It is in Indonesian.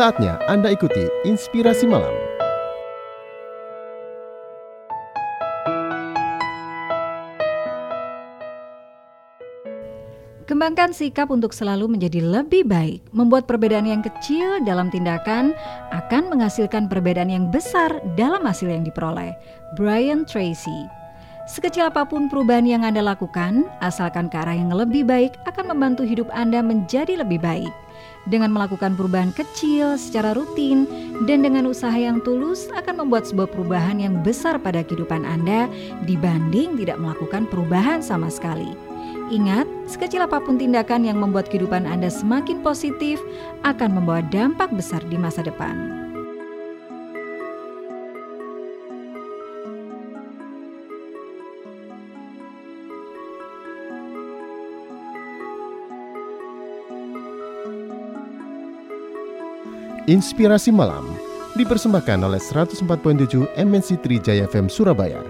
Saatnya Anda ikuti Inspirasi Malam. Kembangkan sikap untuk selalu menjadi lebih baik. Membuat perbedaan yang kecil dalam tindakan akan menghasilkan perbedaan yang besar dalam hasil yang diperoleh. Brian Tracy. Sekecil apa pun perubahan yang Anda lakukan, asalkan ke arah yang lebih baik akan membantu hidup Anda menjadi lebih baik. Dengan melakukan perubahan kecil secara rutin dan dengan usaha yang tulus akan membuat sebuah perubahan yang besar pada kehidupan Anda dibanding tidak melakukan perubahan sama sekali. Ingat, sekecil apa pun tindakan yang membuat kehidupan Anda semakin positif akan membawa dampak besar di masa depan. Inspirasi Malam dipersembahkan oleh 104.7 MNC Trijaya FM Surabaya.